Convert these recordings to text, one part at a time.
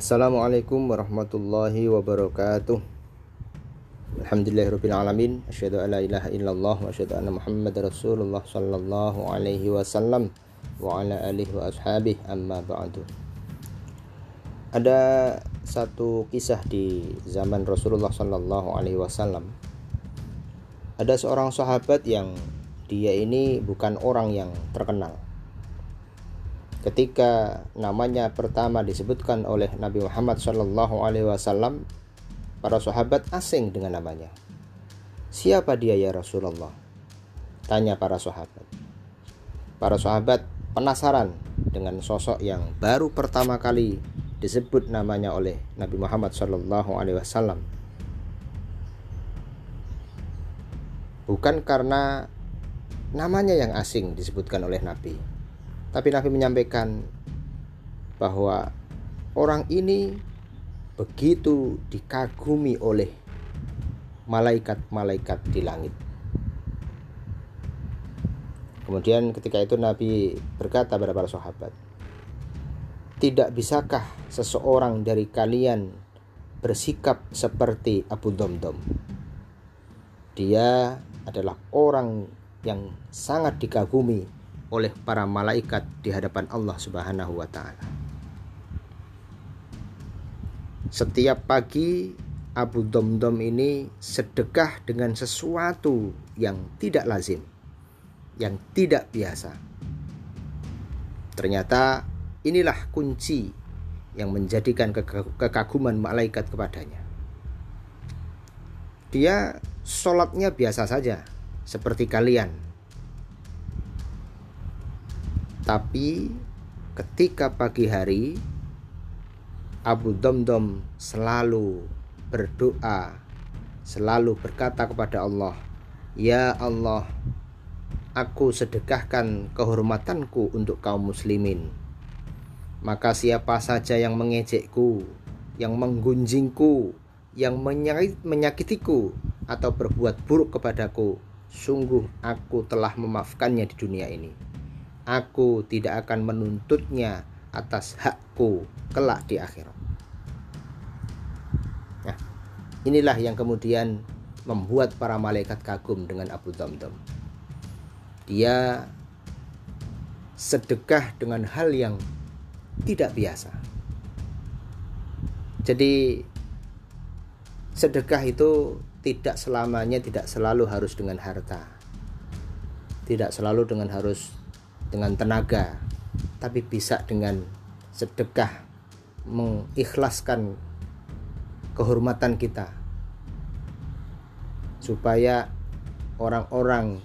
Assalamualaikum warahmatullahi wabarakatuh. Alhamdulillahirrabbilalamin Asyadu ala ilaha illallah Wa asyadu anna muhammad rasulullah Sallallahu alaihi wasallam Wa ala alihi wa ashabih Amma ba'du. Ada satu kisah di zaman Rasulullah Sallallahu alaihi wasallam. Ada seorang sahabat yang Dia ini bukan orang yang terkenal ketika namanya pertama disebutkan oleh Nabi Muhammad Shallallahu Alaihi Wasallam, para sahabat asing dengan namanya. Siapa dia ya Rasulullah? Tanya para sahabat. Para sahabat penasaran dengan sosok yang baru pertama kali disebut namanya oleh Nabi Muhammad Shallallahu Alaihi Wasallam. Bukan karena namanya yang asing disebutkan oleh Nabi, tapi Nabi menyampaikan bahwa orang ini begitu dikagumi oleh malaikat-malaikat di langit. Kemudian ketika itu Nabi berkata kepada para sahabat, "Tidak bisakah seseorang dari kalian bersikap seperti Abu Domdom? Dia adalah orang yang sangat dikagumi oleh para malaikat di hadapan Allah Subhanahu wa taala. Setiap pagi Abu Domdom ini sedekah dengan sesuatu yang tidak lazim, yang tidak biasa. Ternyata inilah kunci yang menjadikan kekaguman malaikat kepadanya. Dia sholatnya biasa saja, seperti kalian, tapi ketika pagi hari Abu Domdom selalu berdoa, selalu berkata kepada Allah, "Ya Allah, aku sedekahkan kehormatanku untuk kaum muslimin. Maka siapa saja yang mengejekku, yang menggunjingku, yang menyakitiku atau berbuat buruk kepadaku, sungguh aku telah memaafkannya di dunia ini." Aku tidak akan menuntutnya atas hakku kelak di akhirat. Nah, inilah yang kemudian membuat para malaikat kagum dengan Abu Damdam. Dia sedekah dengan hal yang tidak biasa. Jadi sedekah itu tidak selamanya tidak selalu harus dengan harta. Tidak selalu dengan harus dengan tenaga tapi bisa dengan sedekah mengikhlaskan kehormatan kita. Supaya orang-orang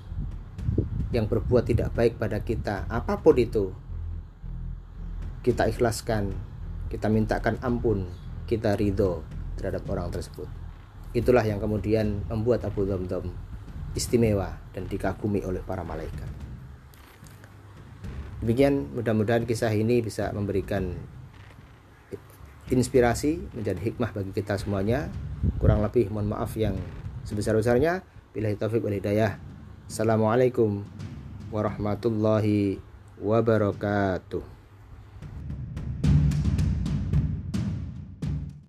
yang berbuat tidak baik pada kita apa pun itu kita ikhlaskan kita mintakan ampun kita ridho terhadap orang tersebut. Itulah yang kemudian membuat Abu Dhamdham istimewa dan dikagumi oleh para malaikat Demikian mudah-mudahan kisah ini bisa memberikan inspirasi menjadi hikmah bagi kita semuanya. Kurang lebih mohon maaf yang sebesar-besarnya. Bila taufik wal hidayah. Assalamualaikum warahmatullahi wabarakatuh.